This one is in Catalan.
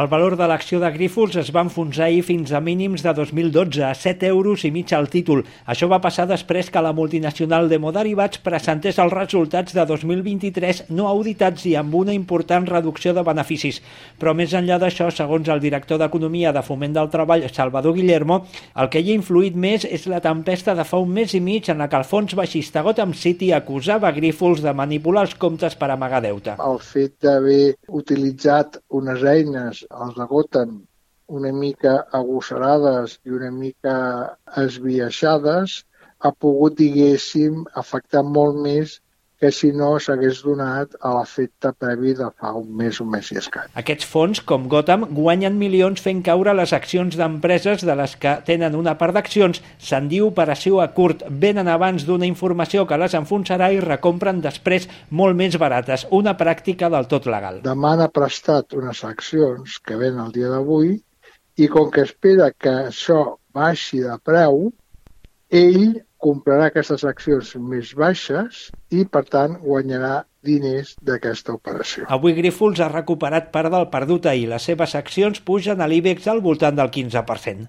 El valor de l'acció de Grífols es va enfonsar ahir fins a mínims de 2012, a 7 euros i mig al títol. Això va passar després que la multinacional de Modarivats presentés els resultats de 2023 no auditats i amb una important reducció de beneficis. Però més enllà d'això, segons el director d'Economia de Foment del Treball, Salvador Guillermo, el que hi ha influït més és la tempesta de fa un mes i mig en la que el fons baixista Gotham City acusava Grífols de manipular els comptes per amagar deute. El fet d'haver utilitzat unes eines els agoten una mica agosserades i una mica esbiaixades, ha pogut, diguéssim, afectar molt més que si no s'hagués donat a l'efecte previ de fa un mes, un mes i escat. Aquests fons, com Gotham, guanyen milions fent caure les accions d'empreses de les que tenen una part d'accions, se'n diu operació a curt, venen abans d'una informació que les enfonsarà i recompren després molt més barates, una pràctica del tot legal. Demana prestat unes accions que ven el dia d'avui i com que espera que això baixi de preu, ell comprarà aquestes accions més baixes i, per tant, guanyarà diners d'aquesta operació. Avui Grífols ha recuperat part del perdut ahir. Les seves accions pugen a l'IBEX al voltant del 15%.